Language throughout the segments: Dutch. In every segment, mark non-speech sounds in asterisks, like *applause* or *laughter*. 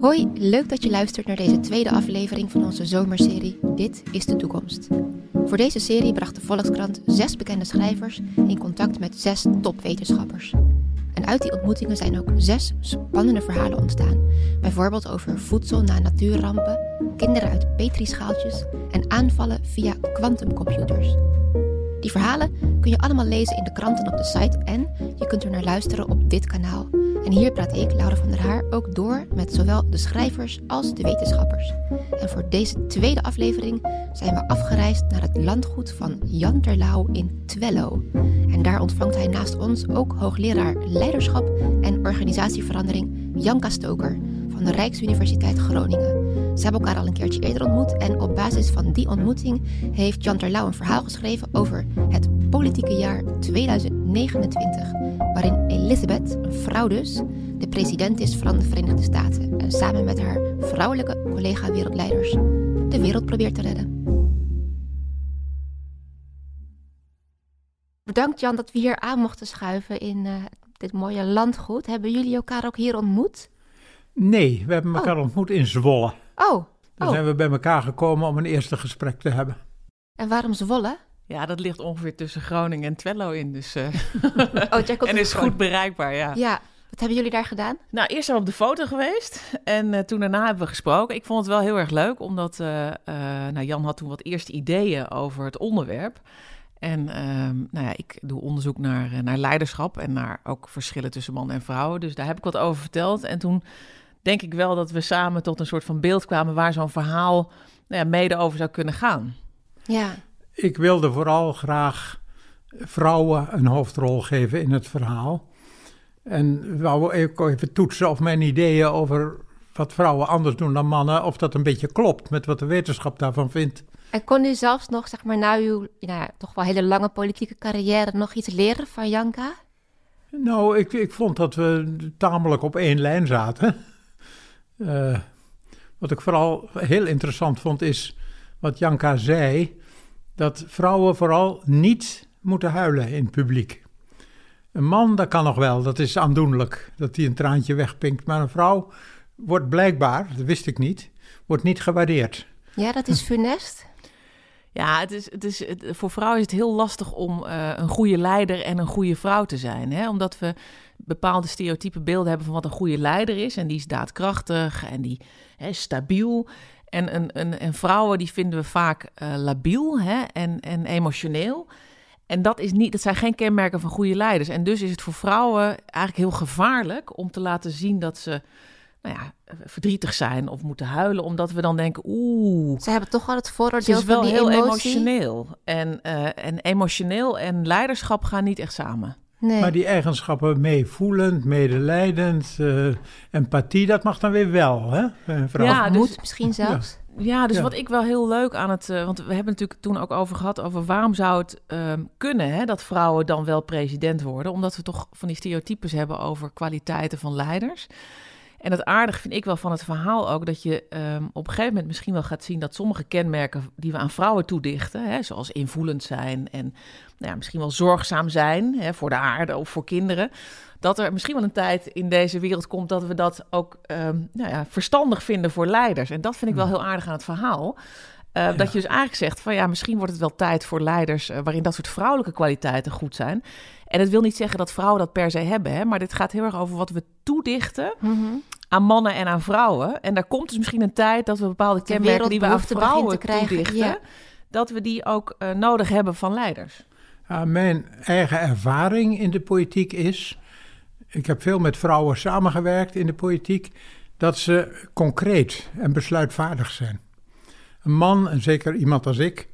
Hoi, leuk dat je luistert naar deze tweede aflevering van onze zomerserie Dit is de toekomst. Voor deze serie bracht de Volkskrant zes bekende schrijvers in contact met zes topwetenschappers. En uit die ontmoetingen zijn ook zes spannende verhalen ontstaan. Bijvoorbeeld over voedsel na natuurrampen, kinderen uit petrischaaltjes en aanvallen via kwantumcomputers. Die verhalen kun je allemaal lezen in de kranten op de site en je kunt er naar luisteren op dit kanaal. En hier praat ik, Laura van der Haar, ook door met zowel de schrijvers als de wetenschappers. En voor deze tweede aflevering zijn we afgereisd naar het landgoed van Jan Terlouw in Twello. En daar ontvangt hij naast ons ook hoogleraar leiderschap en organisatieverandering Janka Stoker van de Rijksuniversiteit Groningen. Ze hebben elkaar al een keertje eerder ontmoet en op basis van die ontmoeting heeft Jan Terlouw een verhaal geschreven over het politieke jaar 2029, waarin Elizabeth, een vrouw dus, de president is van de Verenigde Staten en samen met haar vrouwelijke collega-wereldleiders de wereld probeert te redden. Bedankt Jan dat we hier aan mochten schuiven in uh, dit mooie landgoed. Hebben jullie elkaar ook hier ontmoet? Nee, we hebben elkaar oh. ontmoet in Zwolle. Oh. Daar oh. zijn we bij elkaar gekomen om een eerste gesprek te hebben. En waarom Zwolle? Ja, dat ligt ongeveer tussen Groningen en Twello in. Dus, uh... *laughs* oh, *laughs* en is goed bereikbaar, ja. Ja. Wat hebben jullie daar gedaan? Nou, eerst zijn we op de foto geweest en uh, toen daarna hebben we gesproken. Ik vond het wel heel erg leuk, omdat uh, nou, Jan had toen wat eerste ideeën over het onderwerp. En ehm, nou ja, ik doe onderzoek naar, naar leiderschap en naar ook verschillen tussen man en vrouw. Dus daar heb ik wat over verteld. En toen denk ik wel dat we samen tot een soort van beeld kwamen waar zo'n verhaal nou ja, mede over zou kunnen gaan. Ja. Ik wilde vooral graag vrouwen een hoofdrol geven in het verhaal. En wou even toetsen of mijn ideeën over wat vrouwen anders doen dan mannen, of dat een beetje klopt met wat de wetenschap daarvan vindt. En kon u zelfs nog, zeg maar, na uw ja, toch wel hele lange politieke carrière nog iets leren van Janka? Nou, ik, ik vond dat we tamelijk op één lijn zaten. Uh, wat ik vooral heel interessant vond is wat Janka zei, dat vrouwen vooral niet moeten huilen in het publiek. Een man, dat kan nog wel, dat is aandoenlijk, dat hij een traantje wegpinkt. Maar een vrouw wordt blijkbaar, dat wist ik niet, wordt niet gewaardeerd. Ja, dat is funest. Ja, het is, het is, het, voor vrouwen is het heel lastig om uh, een goede leider en een goede vrouw te zijn. Hè? Omdat we bepaalde stereotype beelden hebben van wat een goede leider is. En die is daadkrachtig en die is stabiel. En, en, en, en, vrouwen die vinden we vaak uh, labiel hè? En, en emotioneel. En dat, is niet, dat zijn geen kenmerken van goede leiders. En dus is het voor vrouwen eigenlijk heel gevaarlijk om te laten zien dat ze nou ja, verdrietig zijn of moeten huilen, omdat we dan denken, oeh. Ze hebben toch wel het vooroordeel Het is wel heel emotie. emotioneel. En, uh, en emotioneel en leiderschap gaan niet echt samen. Nee. Maar die eigenschappen meevoelend, medelijdend, uh, empathie, dat mag dan weer wel, hè? Vrouw. Ja, dus, moet misschien zelfs. Ja. Ja, dus ja. wat ik wel heel leuk aan het... Uh, want we hebben natuurlijk toen ook over gehad... over waarom zou het uh, kunnen hè, dat vrouwen dan wel president worden. Omdat we toch van die stereotypes hebben over kwaliteiten van leiders. En het aardig vind ik wel van het verhaal ook... dat je um, op een gegeven moment misschien wel gaat zien... dat sommige kenmerken die we aan vrouwen toedichten... Hè, zoals invoelend zijn en nou ja, misschien wel zorgzaam zijn... Hè, voor de aarde of voor kinderen dat er misschien wel een tijd in deze wereld komt dat we dat ook um, nou ja, verstandig vinden voor leiders. En dat vind ik wel heel aardig aan het verhaal. Uh, ja. Dat je dus eigenlijk zegt van ja, misschien wordt het wel tijd voor leiders uh, waarin dat soort vrouwelijke kwaliteiten goed zijn. En het wil niet zeggen dat vrouwen dat per se hebben, hè, maar dit gaat heel erg over wat we toedichten Mm -hmm. Aan mannen en aan vrouwen. En daar komt dus misschien een tijd dat we bepaalde De kenmerken die we aan vrouwen te krijgen, toedichten, ja. dat we die ook uh, nodig hebben van leiders. Ja, mijn eigen ervaring in de politiek is ik heb veel met vrouwen samengewerkt in de politiek, dat ze concreet en besluitvaardig zijn. Een man, en zeker iemand als ik,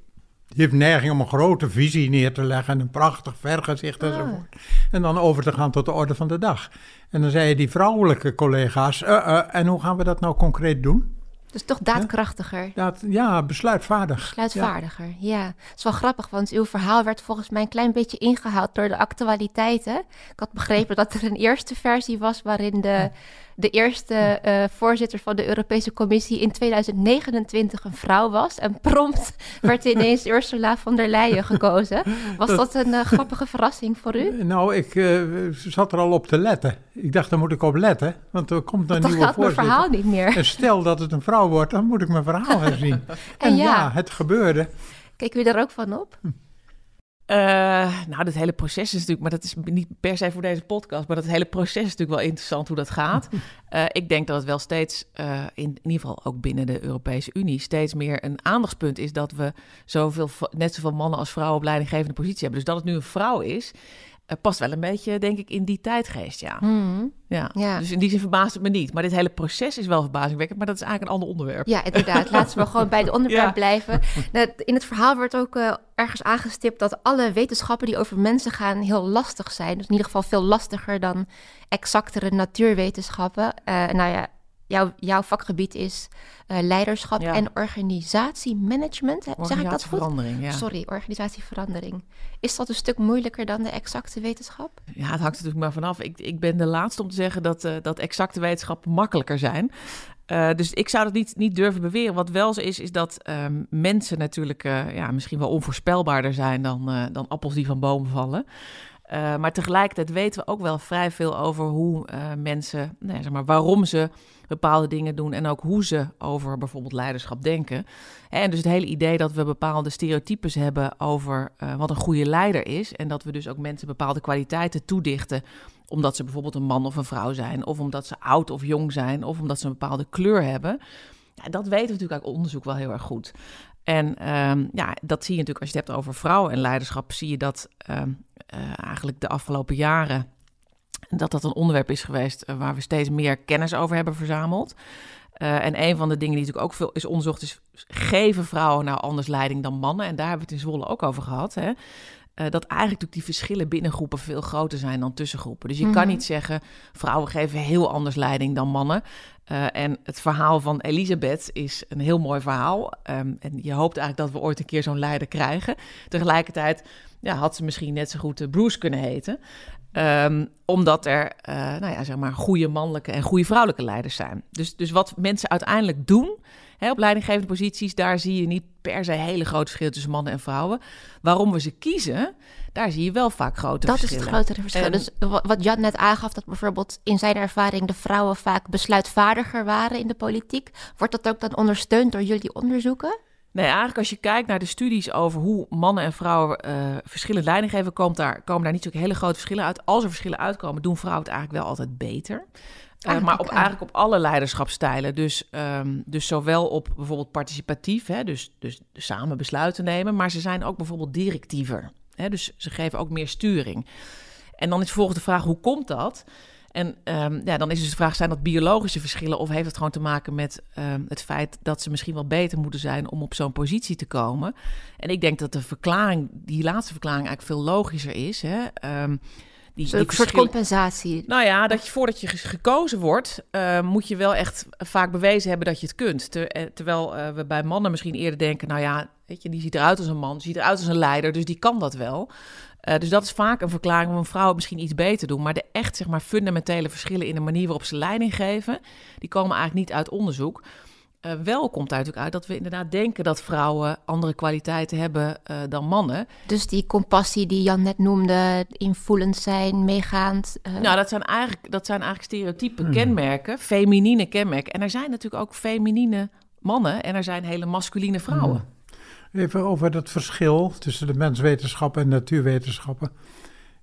die heeft neiging om een grote visie neer te leggen en een prachtig vergezicht enzovoort. En dan over te gaan tot de orde van de dag. En dan zeiden die vrouwelijke collega's, uh, uh, en hoe gaan we dat nou concreet doen? Dus toch daadkrachtiger. Ja, ja besluitvaardig. Besluitvaardiger, ja. ja. Het is wel grappig, want uw verhaal werd volgens mij een klein beetje ingehaald door de actualiteiten. Ik had begrepen dat er een eerste versie was waarin de, de eerste eh, voorzitter van de Europese Commissie in 2029 een vrouw was. En prompt *laughs* werd ineens Ursula von der Leyen gekozen. Was dat, een uh, grappige verrassing voor u? Nou, ik uh, zat er al op te letten. Ik dacht, daar moet ik op letten, want er komt een nieuwe gaat voorzitter. mijn verhaal niet meer. En stel dat het een vrouw wordt, dan moet ik mijn verhaal herzien. *laughs* en, en ja. ja, het gebeurde. Keek u daar ook van op? Uh, nou, dat hele proces is natuurlijk, maar dat is niet per se voor deze podcast, maar dat hele proces is natuurlijk wel interessant hoe dat gaat. Uh, *laughs* ik denk dat het wel steeds, uh, in, in, ieder geval ook binnen de Europese Unie, steeds meer een aandachtspunt is dat we zoveel, net zoveel mannen als vrouwen op leidinggevende positie hebben. Dus dat het nu een vrouw is, past wel een beetje, denk ik, in die tijdgeest, ja. Mm. ja. ja. Dus in die zin verbaast het me niet. Maar dit hele proces is wel verbazingwekkend, maar dat is eigenlijk een ander onderwerp. Ja, inderdaad. Laten we gewoon bij het *laughs* onderwerp ja. blijven. In het verhaal wordt ook uh, ergens aangestipt dat alle wetenschappen die over mensen gaan heel lastig zijn. Dus in ieder geval veel lastiger dan exactere natuurwetenschappen. Uh, nou ja, Jouw, jouw vakgebied is uh, leiderschap Ja. en organisatiemanagement. Zeg ik dat goed? Organisatieverandering, ja. Sorry, organisatieverandering. Is dat een stuk moeilijker dan de exacte wetenschap? Ja, het hangt natuurlijk maar vanaf. Ik, ik ben de laatste om te zeggen dat, eh, dat exacte wetenschappen makkelijker zijn. Eh, dus ik zou dat niet, niet durven beweren. Wat wel zo is, is dat ehm, mensen natuurlijk eh, ja, misschien wel onvoorspelbaarder zijn dan, eh, dan appels die van bomen vallen. Eh, maar tegelijkertijd weten we ook wel vrij veel over hoe eh, mensen, nou zeg maar, waarom ze bepaalde dingen doen en ook hoe ze over bijvoorbeeld leiderschap denken. En dus het hele idee dat we bepaalde stereotypes hebben over eh, wat een goede leider is en dat we dus ook mensen bepaalde kwaliteiten toedichten omdat ze bijvoorbeeld een man of een vrouw zijn, of omdat ze oud of jong zijn, of omdat ze een bepaalde kleur hebben. Ja, dat weten we natuurlijk uit onderzoek wel heel erg goed. En ehm, ja, dat zie je natuurlijk als je het hebt over vrouwen en leiderschap, zie je dat ehm, eigenlijk de afgelopen jaren dat dat een onderwerp is geweest uh, waar we steeds meer kennis over hebben verzameld. Uh, en een van de dingen die natuurlijk ook veel is onderzocht is, geven vrouwen nou anders leiding dan mannen? En daar hebben we het in Zwolle ook over gehad. Hè? Uh, dat eigenlijk die verschillen binnen groepen veel groter zijn dan tussen groepen. Dus je kan niet zeggen, vrouwen geven heel anders leiding dan mannen. Uh, en het verhaal van Elisabeth is een heel mooi verhaal. Um, en je hoopt eigenlijk dat we ooit een keer zo'n leider krijgen. Tegelijkertijd ja, had ze misschien net zo goed Bruce kunnen heten. Um, omdat er uh, nou ja, zeg maar goede mannelijke en goede vrouwelijke leiders zijn. Dus, dus wat mensen uiteindelijk doen op leidinggevende posities, daar zie je niet per se hele grote verschillen tussen mannen en vrouwen. Waarom we ze kiezen, daar zie je wel vaak grote dat verschillen. Dat is het grotere verschil. En, dus wat Jan net aangaf, dat bijvoorbeeld in zijn ervaring de vrouwen vaak besluitvaardiger waren in de politiek. Wordt dat ook dan ondersteund door jullie onderzoeken? Nee, eigenlijk als je kijkt naar de studies over hoe mannen en vrouwen uh, verschillend leiding geven, komt daar, komen daar niet zo hele grote verschillen uit. Als er verschillen uitkomen, doen vrouwen het eigenlijk wel altijd beter. Uh, maar op, eigenlijk op alle leiderschapstijlen. Dus, um, dus zowel op bijvoorbeeld participatief, hè, dus, dus samen besluiten nemen, maar ze zijn ook bijvoorbeeld directiever. Hè, dus ze geven ook meer sturing. En dan is vervolgens de vraag, hoe komt dat? En um, ja, dan is dus de vraag, zijn dat biologische verschillen... of heeft het gewoon te maken met um, het feit dat ze misschien wel beter moeten zijn... om op zo'n positie te komen? En ik denk dat de verklaring, die laatste verklaring eigenlijk veel logischer is. Hè? Die, die een soort compensatie. Nou ja, dat je voordat je gekozen wordt, uh, moet je wel echt vaak bewezen hebben dat je het kunt. Ter, terwijl uh, we bij mannen misschien eerder denken, nou ja, weet je, die ziet eruit als een man, ziet eruit als een leider, dus die kan dat wel. Uh, dus dat is vaak een verklaring waarom vrouwen misschien iets beter doen. Maar de echt zeg maar, fundamentele verschillen in de manier waarop ze leiding geven, die komen eigenlijk niet uit onderzoek. Uh, wel komt natuurlijk uit dat we inderdaad denken dat vrouwen andere kwaliteiten hebben uh, dan mannen. Dus die compassie die Jan net noemde, invoelend zijn, meegaand. Uh... Nou, dat zijn eigenlijk, dat zijn eigenlijk stereotype mm. kenmerken, feminine kenmerken. En er zijn natuurlijk ook feminine mannen en er zijn hele masculine vrouwen. Mm. Even over dat verschil tussen de menswetenschappen en natuurwetenschappen.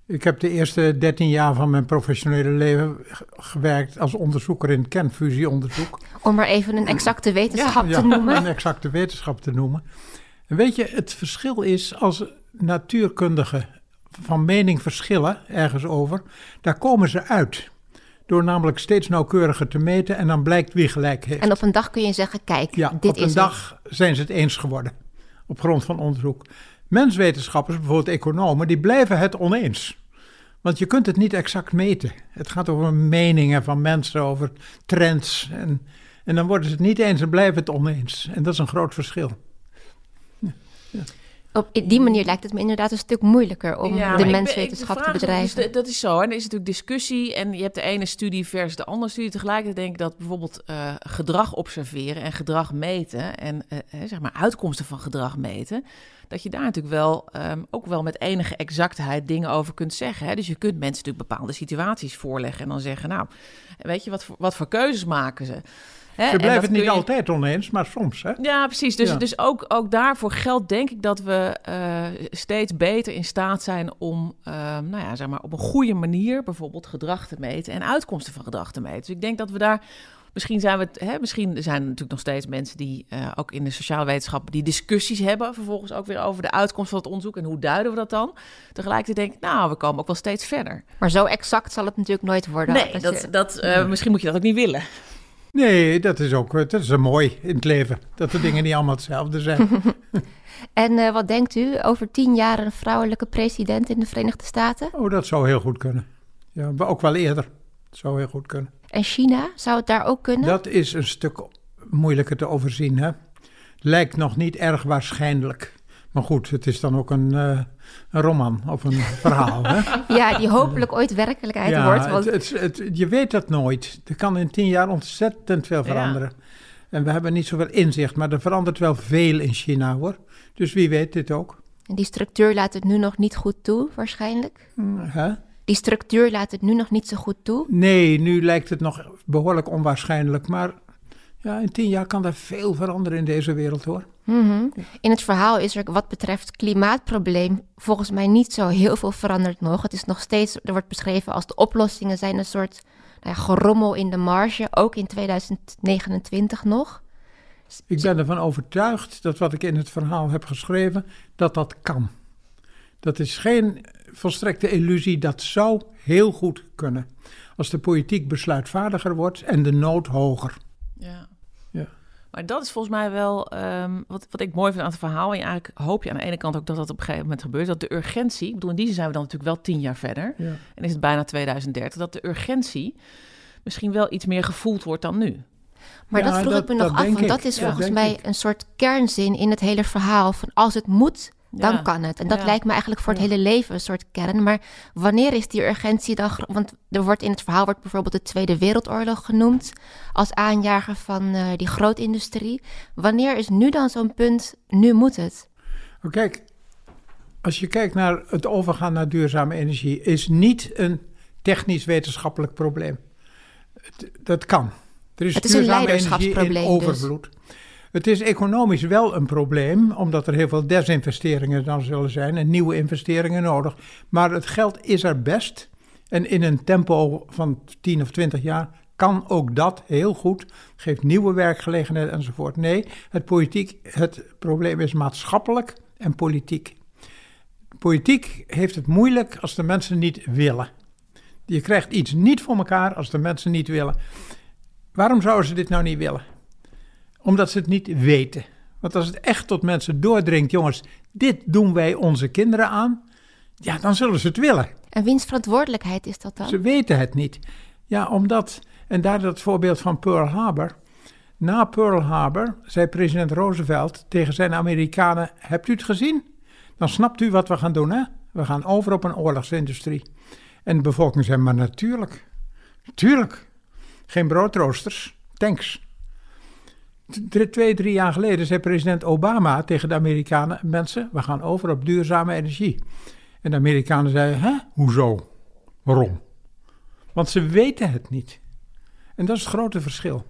Ik heb de eerste 13 jaar van mijn professionele leven gewerkt als onderzoeker in kernfusieonderzoek. Om maar even een exacte wetenschap ja, te ja, noemen. Een exacte wetenschap te noemen. En weet je, het verschil is als natuurkundigen van mening verschillen ergens over, daar komen ze uit. Door namelijk steeds nauwkeuriger te meten en dan blijkt wie gelijk heeft. En op een dag kun je zeggen, kijk, ja, dit op is een dag het. zijn ze het eens geworden. Op grond van onderzoek. Menswetenschappers, bijvoorbeeld economen, die blijven het oneens. Want je kunt het niet exact meten. Het gaat over meningen van mensen, over trends. En, en dan worden ze het niet eens en blijven het oneens. En dat is een groot verschil. Op die manier lijkt het me inderdaad een stuk moeilijker om de menswetenschap te bedrijven. Dus dat is zo. En er is natuurlijk discussie en je hebt de ene studie versus de andere studie. Tegelijkertijd denk ik dat bijvoorbeeld uh, gedrag observeren en gedrag meten en uh, zeg maar uitkomsten van gedrag meten, dat je daar natuurlijk wel um, ook wel met enige exactheid dingen over kunt zeggen. Hè? Dus je kunt mensen natuurlijk bepaalde situaties voorleggen en dan zeggen, nou, weet je, wat voor, wat voor keuzes maken ze? Hè? We blijven het niet altijd oneens, maar soms. Hè? Ja, precies. Dus, dus ook, ook daarvoor geldt denk ik dat we uh, steeds beter in staat zijn om uh, nou ja, zeg maar, op een goede manier bijvoorbeeld gedrag te meten en uitkomsten van gedrag te meten. Dus ik denk dat we daar Misschien zijn we het, hè, misschien zijn er natuurlijk nog steeds mensen die uh, ook in de sociale wetenschap die discussies hebben, vervolgens ook weer over de uitkomst van het onderzoek en hoe duiden we dat dan. Tegelijkertijd denk ik, nou, we komen ook wel steeds verder. Maar zo exact zal het natuurlijk nooit worden. Nee, dat, dat, uh, misschien moet je dat ook niet willen. Nee, dat is ook dat is mooi in het leven. Dat de dingen niet allemaal hetzelfde zijn. *laughs* *laughs* en uh, wat denkt u over tien jaar een vrouwelijke president in de Verenigde Staten? Oh, dat zou heel goed kunnen. Ja, ook wel eerder. Dat zou heel goed kunnen. En China, zou het daar ook kunnen? Dat is een stuk moeilijker te overzien. Hè? Lijkt nog niet erg waarschijnlijk. Maar goed, het is dan ook een, uh, een roman of een verhaal. Hè? *laughs* Ja, die hopelijk ooit werkelijkheid wordt. Want... Het, het, je weet dat nooit. Er kan in tien jaar ontzettend veel veranderen. Ja. En we hebben niet zoveel inzicht, maar er verandert wel veel in China hoor. Dus wie weet dit ook. En die structuur laat het nu nog niet goed toe, waarschijnlijk? Huh? Die structuur laat het nu nog niet zo goed toe? Nee, nu lijkt het nog behoorlijk onwaarschijnlijk. Maar ja, in tien jaar kan er veel veranderen in deze wereld hoor. Mm -hmm. In het verhaal is er wat betreft klimaatprobleem volgens mij niet zo heel veel veranderd nog. Het is nog steeds, er wordt beschreven als de oplossingen zijn een soort nou ja, gerommel in de marge, ook in 2029 nog. Ik ben ervan overtuigd dat wat ik in het verhaal heb geschreven, dat dat kan. Dat is geen volstrekte illusie, dat zou heel goed kunnen. Als de politiek besluitvaardiger wordt en de nood hoger. Ja. ja. Maar dat is volgens mij wel um, wat, wat ik mooi vind aan het verhaal. En eigenlijk hoop je aan de ene kant ook dat dat op een gegeven moment gebeurt. Dat de urgentie, ik bedoel, in die zin zijn we dan natuurlijk wel tien jaar verder. Ja. En is het bijna 2030. Dat de urgentie misschien wel iets meer gevoeld wordt dan nu. Maar ja, dat vroeg dat, ik me nog af, want dat is volgens mij ik. een soort kernzin in het hele verhaal. Van als het moet, dan kan het. En dat lijkt me eigenlijk voor het hele leven een soort kern. Maar wanneer is die urgentie dan... Want er wordt in het verhaal wordt bijvoorbeeld de Tweede Wereldoorlog genoemd... als aanjager van uh, die grootindustrie. Wanneer is nu dan zo'n punt, nu moet het? Oh, kijk, als je kijkt naar het overgaan naar duurzame energie... is niet een technisch-wetenschappelijk probleem. dat kan. Er is, het is duurzame een leiderschapsprobleem in dus. overvloed. Dus. Het is economisch wel een probleem, omdat er heel veel desinvesteringen dan zullen zijn en nieuwe investeringen nodig. Maar het geld is er best. En in een tempo van 10 of 20 jaar kan ook dat heel goed. Geeft nieuwe werkgelegenheid enzovoort. Nee, het, politiek, het probleem is maatschappelijk en politiek. Politiek heeft het moeilijk als de mensen niet willen. Je krijgt iets niet voor elkaar als de mensen niet willen. Waarom zouden ze dit nou niet willen? Omdat ze het niet weten. Want als het echt tot mensen doordringt, jongens, dit doen wij onze kinderen aan, ja, dan zullen ze het willen. En wiens verantwoordelijkheid is dat dan? Ze weten het niet. Ja, omdat, en daar dat voorbeeld van Pearl Harbor. Na Pearl Harbor zei president Roosevelt tegen zijn Amerikanen: Hebt u het gezien? Dan snapt u wat we gaan doen, hè? We gaan over op een oorlogsindustrie. En de bevolking zei: Maar natuurlijk. Tuurlijk. Geen broodroosters, tanks twee, drie jaar geleden zei president Obama tegen de Amerikanen: Mensen, we gaan over op duurzame energie. En de Amerikanen zeiden: Hè, hoezo? Waarom? Want ze weten het niet. En dat is het grote verschil.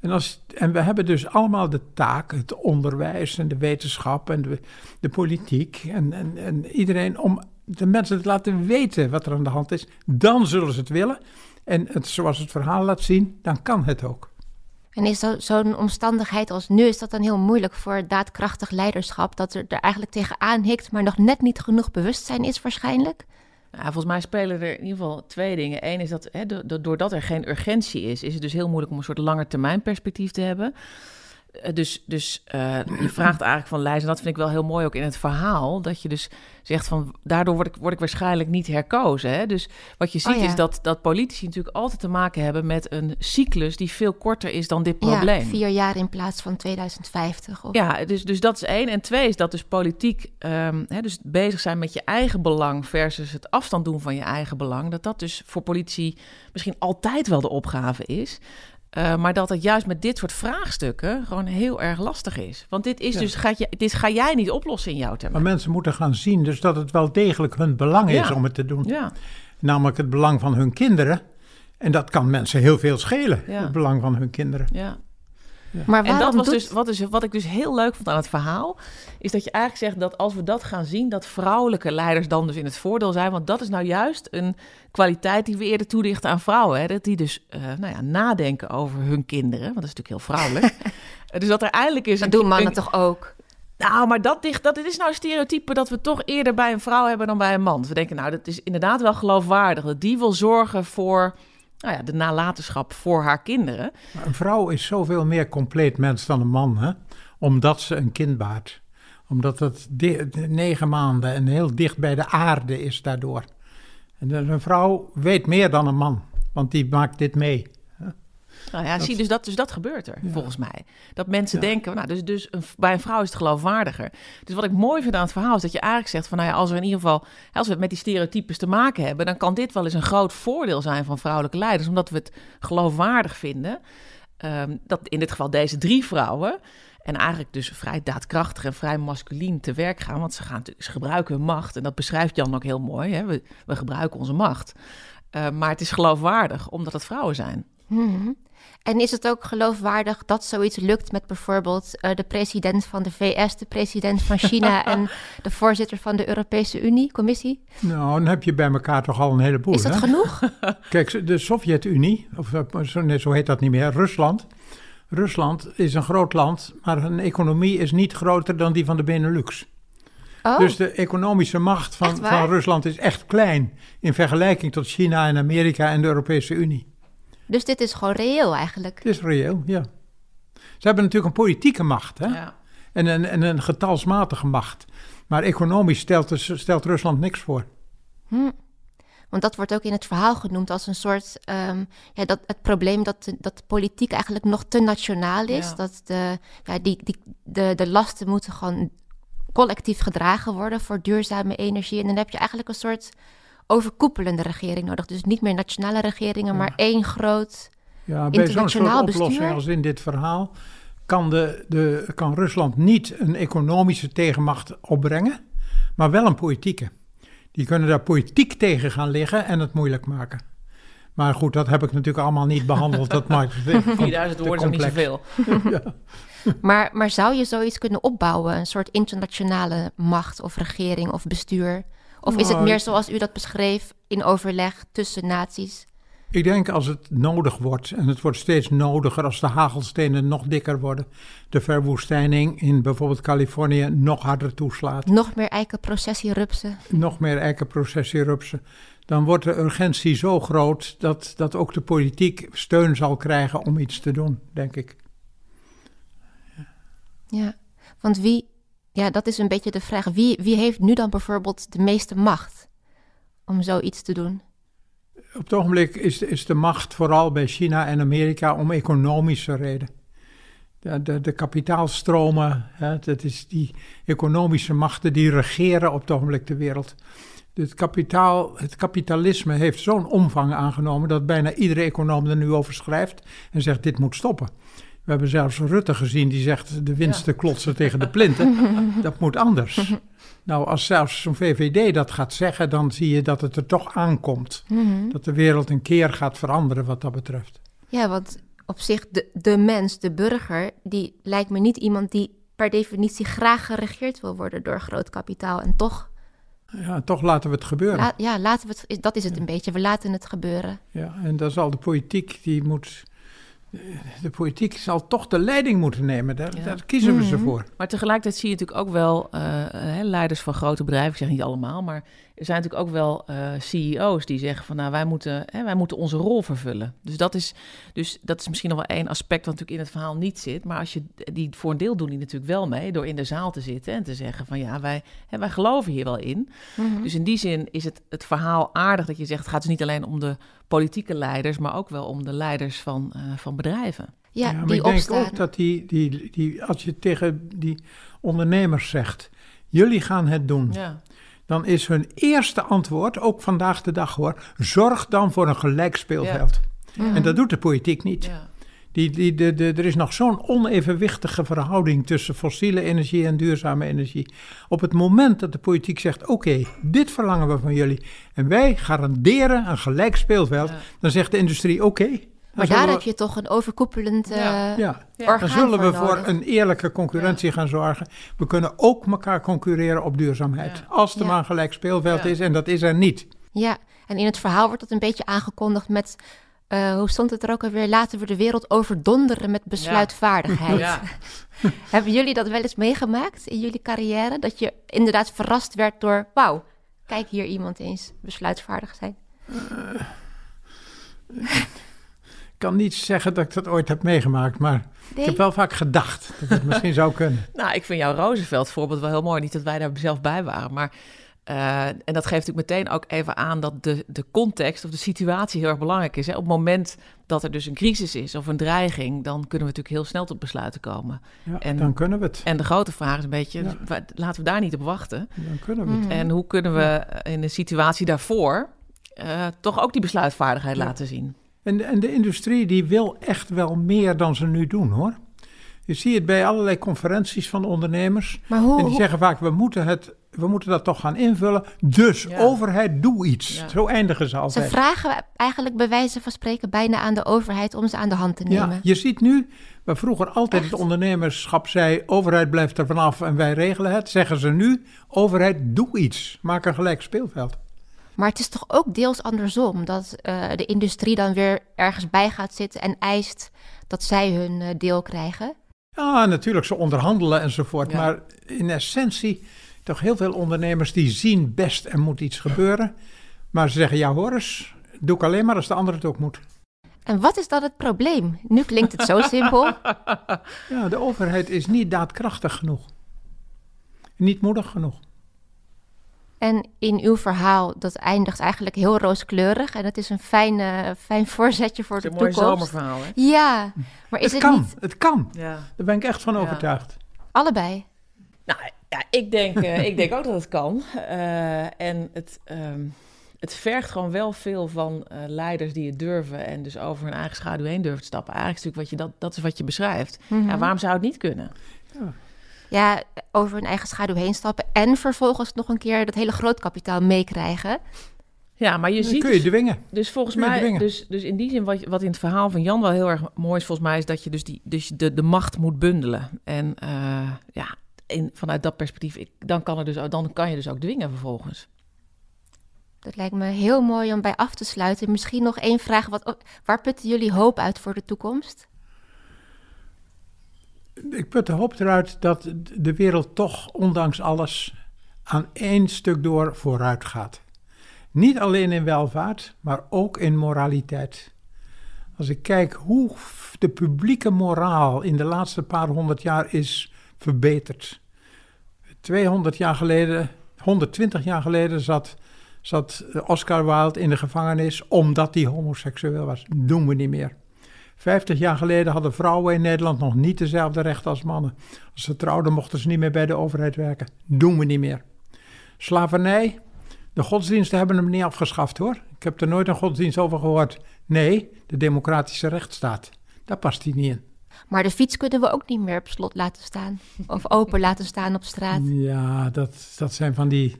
En, als, en we hebben dus allemaal de taak, het onderwijs en de wetenschap en de, de politiek en, en, en iedereen om de mensen te laten weten wat er aan de hand is. Dan zullen ze het willen. En het, zoals het verhaal laat zien, dan kan het ook. En is zo'n omstandigheid als nu, is dat dan heel moeilijk voor daadkrachtig leiderschap? Dat er, er eigenlijk tegenaan hikt, maar nog net niet genoeg bewustzijn is waarschijnlijk? Nou, volgens mij spelen er in ieder geval twee dingen. Eén is dat hè, doordat er geen urgentie is, is het dus heel moeilijk om een soort langetermijnperspectief te hebben. Eh, dus, dus uh, je vraagt eigenlijk van Lijs, en dat vind ik wel heel mooi ook in het verhaal, dat je dus zegt van, daardoor word ik, word ik waarschijnlijk niet herkozen. Hè? Dus wat je ziet Oh ja. is dat, dat politici natuurlijk altijd te maken hebben met een cyclus die veel korter is dan dit probleem. Ja, vier jaar in plaats van 2050. Of... Ja, dus, dus dat is één. En twee is dat dus politiek, ehm, hè, dus bezig zijn met je eigen belang versus het afstand doen van je eigen belang, dat dat dus voor politici misschien altijd wel de opgave is. Uh, maar dat het juist met dit soort vraagstukken gewoon heel erg lastig is. Want dit is Ja. dus, gaat je, dit ga jij niet oplossen in jouw termijn. Maar mensen moeten gaan zien dus dat het wel degelijk hun belang is Ja. om het te doen. Ja, Namelijk het belang van hun kinderen. En dat kan mensen heel veel schelen, het belang van hun kinderen. ja. Maar En dat was doet... dus wat, is, wat ik dus heel leuk vond aan het verhaal. Is dat je eigenlijk zegt dat als we dat gaan zien, dat vrouwelijke leiders dan dus in het voordeel zijn. Want dat is nou juist een kwaliteit die we eerder toedichten aan vrouwen. Hè? Dat die dus eh, nou ja, nadenken over hun kinderen. Want dat is natuurlijk heel vrouwelijk. *laughs* Dus dat er eindelijk is. Dat een- doen mannen een- toch ook? Nou, maar dat, dicht, dat is nou een stereotype dat we toch eerder bij een vrouw hebben dan bij een man. We denken, nou, dat is inderdaad wel geloofwaardig. Dat die wil zorgen voor nou ja, de nalatenschap voor haar kinderen. Een vrouw is zoveel meer compleet mens dan een man, hè? omdat ze een kind baart. Omdat het negen maanden en heel dicht bij de aarde is daardoor. En een vrouw weet meer dan een man, want die maakt dit mee. Nou ja, zie, dus dat, dus dat gebeurt er, volgens mij. Dat mensen Ja. denken, nou, dus, dus een, bij een vrouw is het geloofwaardiger. Dus wat ik mooi vind aan het verhaal is dat je eigenlijk zegt van, nou ja, als we in ieder geval, als we het met die stereotypes te maken hebben, dan kan dit wel eens een groot voordeel zijn van vrouwelijke leiders, omdat we het geloofwaardig vinden. ehm, dat in dit geval deze drie vrouwen, en eigenlijk dus vrij daadkrachtig en vrij masculien te werk gaan, want ze, gaan, natuurlijk- ze gebruiken hun macht. En dat beschrijft Jan ook heel mooi, hè? We, we gebruiken onze macht. Eh, maar het is geloofwaardig, omdat het vrouwen zijn. Mhm. En is het ook geloofwaardig dat zoiets lukt met bijvoorbeeld eh, de president van de VS, de president van China *laughs* en de voorzitter van de Europese Unie, commissie? Nou, dan heb je bij elkaar toch al een heleboel. Is dat hè? genoeg? *laughs* Kijk, de Sovjet-Unie, of eh, zo, nee, zo heet dat niet meer, Rusland. Rusland is een groot land, maar hun economie is niet groter dan die van de Benelux. Oh, Dus de economische macht van, van Rusland is echt klein in vergelijking tot China en Amerika en de Europese Unie. Dus dit is gewoon reëel eigenlijk. Het is reëel, ja. Ze hebben natuurlijk een politieke macht hè? Ja. En, een, en een getalsmatige macht. Maar economisch stelt, dus- stelt Rusland niks voor. Hm. Want dat wordt ook in het verhaal genoemd als een soort, ehm, ja, dat het probleem dat, de- dat de politiek eigenlijk nog te nationaal is. Ja. Dat de, ja, die, die, de, de lasten moeten gewoon collectief gedragen worden voor duurzame energie. En dan heb je eigenlijk een soort overkoepelende regering nodig. Dus niet meer nationale regeringen, maar één groot. Ja, bij zo'n soort Internationaal oplossing bestuur? als in dit verhaal kan, de, de, kan Rusland niet een economische tegenmacht opbrengen, maar wel een politieke. Die kunnen daar politiek tegen gaan liggen en het moeilijk maken. Maar goed, dat heb ik natuurlijk allemaal niet behandeld. Dat maakt *laughs* het 4000 te woorden is niet zoveel. *laughs* Maar, maar zou je zoiets kunnen opbouwen? Een soort internationale macht of regering of bestuur? Of is het meer zoals u dat beschreef, in overleg tussen naties? Ik denk als het nodig wordt, en het wordt steeds nodiger als de hagelstenen nog dikker worden, de verwoestijning in bijvoorbeeld Californië nog harder toeslaat, Nog meer eikenprocessierupsen? nog meer eikenprocessierupsen, dan wordt de urgentie zo groot dat, dat ook de politiek steun zal krijgen om iets te doen, denk ik. Ja, want wie, ja, dat is een beetje de vraag. Wie, wie heeft nu dan bijvoorbeeld de meeste macht om zoiets te doen? Op het ogenblik is, is de macht vooral bij China en Amerika om economische reden. De, de, de kapitaalstromen, hè, dat is die economische machten die regeren op het ogenblik de wereld. Het, kapitaal, het kapitalisme heeft zo'n omvang aangenomen dat bijna iedere econoom er nu over schrijft en zegt dit moet stoppen. We hebben zelfs Rutte gezien die zegt de winsten klotsen tegen de plinten. *laughs* Dat moet anders. Nou, als zelfs zo'n VVD dat gaat zeggen, dan zie je dat het er toch aankomt. Mhm. Dat de wereld een keer gaat veranderen wat dat betreft. Ja, want op zich, de, de mens, de burger, die lijkt me niet iemand die per definitie graag geregeerd wil worden door groot kapitaal. En toch, Ja, toch laten we het gebeuren. la- ja, laten we het, dat is het een beetje, we laten het gebeuren. Ja, en dan zal de politiek, die moet de politiek zal toch de leiding moeten nemen. Daar, ja. daar kiezen we ze mhm. voor. Maar tegelijkertijd zie je natuurlijk ook wel uh, leiders van grote bedrijven, ik zeg niet allemaal, maar er zijn natuurlijk ook wel uh, CEO's die zeggen van nou wij moeten, hè, wij moeten onze rol vervullen. Dus dat, is, dus dat is misschien nog wel één aspect wat natuurlijk in het verhaal niet zit. Maar als je die voor een deel doen die natuurlijk wel mee door in de zaal te zitten en te zeggen van ja wij, hè, wij geloven hier wel in. Mhm. Dus in die zin is het, het verhaal aardig dat je zegt het gaat dus niet alleen om de politieke leiders, maar ook wel om de leiders van, uh, van bedrijven. Ja, ja maar ik denk ook dat die, die, die, als je tegen die ondernemers zegt, jullie gaan het doen. Ja. Dan is hun eerste antwoord, ook vandaag de dag hoor, zorg dan voor een gelijk speelveld. Ja. En dat doet de politiek niet. Ja. Die, die, de, de, er is nog zo'n onevenwichtige verhouding tussen fossiele energie en duurzame energie. Op het moment dat de politiek zegt: Oké, dit verlangen we van jullie. en wij garanderen een gelijk speelveld. dan zegt de industrie: Oké. Maar daar heb je toch een overkoepelend uh, ja. ja. Dan zullen we voor een eerlijke concurrentie gaan zorgen. We kunnen ook elkaar concurreren op duurzaamheid. Als er maar een gelijk speelveld is, en dat is er niet. Ja, en in het verhaal wordt dat een beetje aangekondigd met uh, hoe stond het er ook alweer? Laten we de wereld overdonderen met besluitvaardigheid. Ja. *laughs* Hebben jullie dat wel eens meegemaakt in jullie carrière? Dat je inderdaad verrast werd door, wauw, kijk hier iemand eens besluitvaardig zijn. Uh, ik *laughs* kan niet zeggen dat ik dat ooit heb meegemaakt, maar ik heb wel vaak gedacht dat het misschien zou kunnen. *laughs* Nou, ik vind jouw Roosevelt voorbeeld wel heel mooi. Niet dat wij daar zelf bij waren, maar uh, en dat geeft natuurlijk meteen ook even aan dat de, de context of de situatie heel erg belangrijk is. Hè? Op het moment dat er dus een crisis is of een dreiging, dan kunnen we natuurlijk heel snel tot besluiten komen. Ja, en, dan kunnen we het. En de grote vraag is een beetje, laten we daar niet op wachten. Dan kunnen we het. Mm. En hoe kunnen we in de situatie daarvoor uh, toch ook die besluitvaardigheid laten zien? En, en de industrie die wil echt wel meer dan ze nu doen hoor. Je ziet het bij allerlei conferenties van ondernemers. Maar hoe, en die zeggen vaak, we moeten, het, we moeten dat toch gaan invullen. Dus overheid, doe iets. Zo eindigen ze altijd. Ze vragen eigenlijk bij wijze van spreken bijna aan de overheid om ze aan de hand te nemen. Ja, je ziet nu, waar vroeger altijd het ondernemerschap zei... overheid blijft er vanaf en wij regelen het. Zeggen ze nu, overheid, doe iets. Maak een gelijk speelveld. Maar het is toch ook deels andersom. Dat uh, de industrie dan weer ergens bij gaat zitten en eist dat zij hun uh, deel krijgen. Ja, natuurlijk, ze onderhandelen enzovoort. Maar in essentie, toch heel veel ondernemers die zien best er moet iets gebeuren. Maar ze zeggen, ja hoor eens, doe ik alleen maar als de ander het ook moet. En wat is dan het probleem? Nu klinkt het zo *laughs* simpel. Ja, de overheid is niet daadkrachtig genoeg. Niet moedig genoeg. En in uw verhaal, dat eindigt eigenlijk heel rooskleurig. En het is een fijn, uh, fijn voorzetje voor de toekomst. Het is een mooi zomerverhaal, hè? Ja, maar is het, het kan, niet... Het kan, ja. Daar ben ik echt van overtuigd. Allebei? Nou, ja, ik denk, uh, ik denk ook dat het kan. Uh, en het... Um, het vergt gewoon wel veel van uh, leiders die het durven en dus over hun eigen schaduw heen durven te stappen. Eigenlijk is natuurlijk wat je, dat, dat is wat je beschrijft. Mm -hmm. ja, waarom zou het niet kunnen? Ja ja, over hun eigen schaduw heen stappen en vervolgens nog een keer dat hele grootkapitaal meekrijgen. Ja, maar je ziet. Kun je dus- dwingen. Dus volgens mij, dus, dus in die zin, wat, wat in het verhaal van Jan wel heel erg mooi is, volgens mij, is dat je dus, die, dus de, de macht moet bundelen. En uh, ja, in, vanuit dat perspectief, ik, dan, kan er dus, dan kan je dus ook dwingen vervolgens. Dat lijkt me heel mooi om bij af te sluiten. Misschien nog één vraag. Wat, waar putten jullie hoop uit voor de toekomst? Ik put de hoop eruit dat de wereld toch, ondanks alles, aan één stuk door vooruit gaat. Niet alleen in welvaart, maar ook in moraliteit. Als ik kijk hoe de publieke moraal in de laatste paar honderd jaar is verbeterd. 200 jaar geleden, 120 jaar geleden zat, zat Oscar Wilde in de gevangenis omdat hij homoseksueel was. Dat doen we niet meer. Vijftig jaar geleden hadden vrouwen in Nederland nog niet dezelfde rechten als mannen. Als ze trouwden mochten ze niet meer bij de overheid werken. Doen we niet meer. Slavernij, de godsdiensten hebben hem niet afgeschaft hoor. Ik heb er nooit een godsdienst over gehoord. Nee, de democratische rechtsstaat. Daar past hij niet in. Maar de fiets kunnen we ook niet meer op slot laten staan. Of open laten staan op straat. Ja, dat, dat zijn van die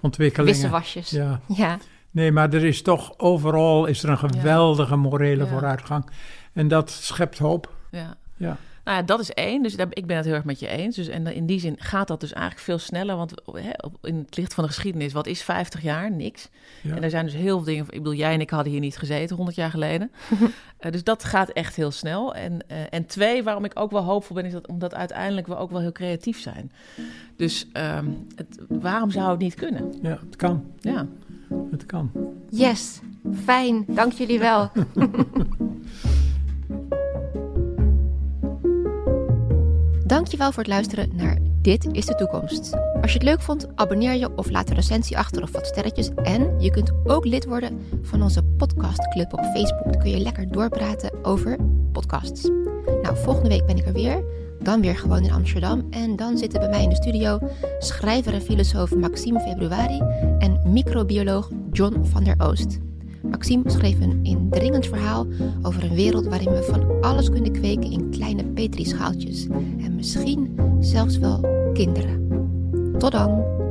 ontwikkelingen. Wissewasjes. Ja. ja. Nee, maar er is toch overal is er een geweldige morele vooruitgang. En dat schept hoop. Ja. ja. Nou ja, dat is één. Dus ik ben het heel erg met je eens. Dus, en in die zin gaat dat dus eigenlijk veel sneller. Want hè, in het licht van de geschiedenis, wat is 50 jaar? Niks. Ja. En er zijn dus heel veel dingen. Ik bedoel, jij en ik hadden hier niet gezeten 100 jaar geleden. uh, *laughs* dus dat gaat echt heel snel. En, uh, en twee, waarom ik ook wel hoopvol ben, is dat omdat uiteindelijk we ook wel heel creatief zijn. Dus um, het, waarom zou het niet kunnen? Ja, het kan. Ja. Het kan. Yes, fijn. Dank jullie wel. *laughs* Dankjewel voor het luisteren naar Dit is de Toekomst. Als je het leuk vond, abonneer je of laat een recensie achter of wat sterretjes. En je kunt ook lid worden van onze podcastclub op Facebook. Dan kun je lekker doorpraten over podcasts. Nou, volgende week ben ik er weer. Dan weer gewoon in Amsterdam. En dan zitten bij mij in de studio schrijver en filosoof Maxime Februari en microbioloog John van der Oost. Maxime schreef een indringend verhaal over een wereld waarin we van alles kunnen kweken in kleine petrischaaltjes misschien zelfs wel kinderen. Tot dan!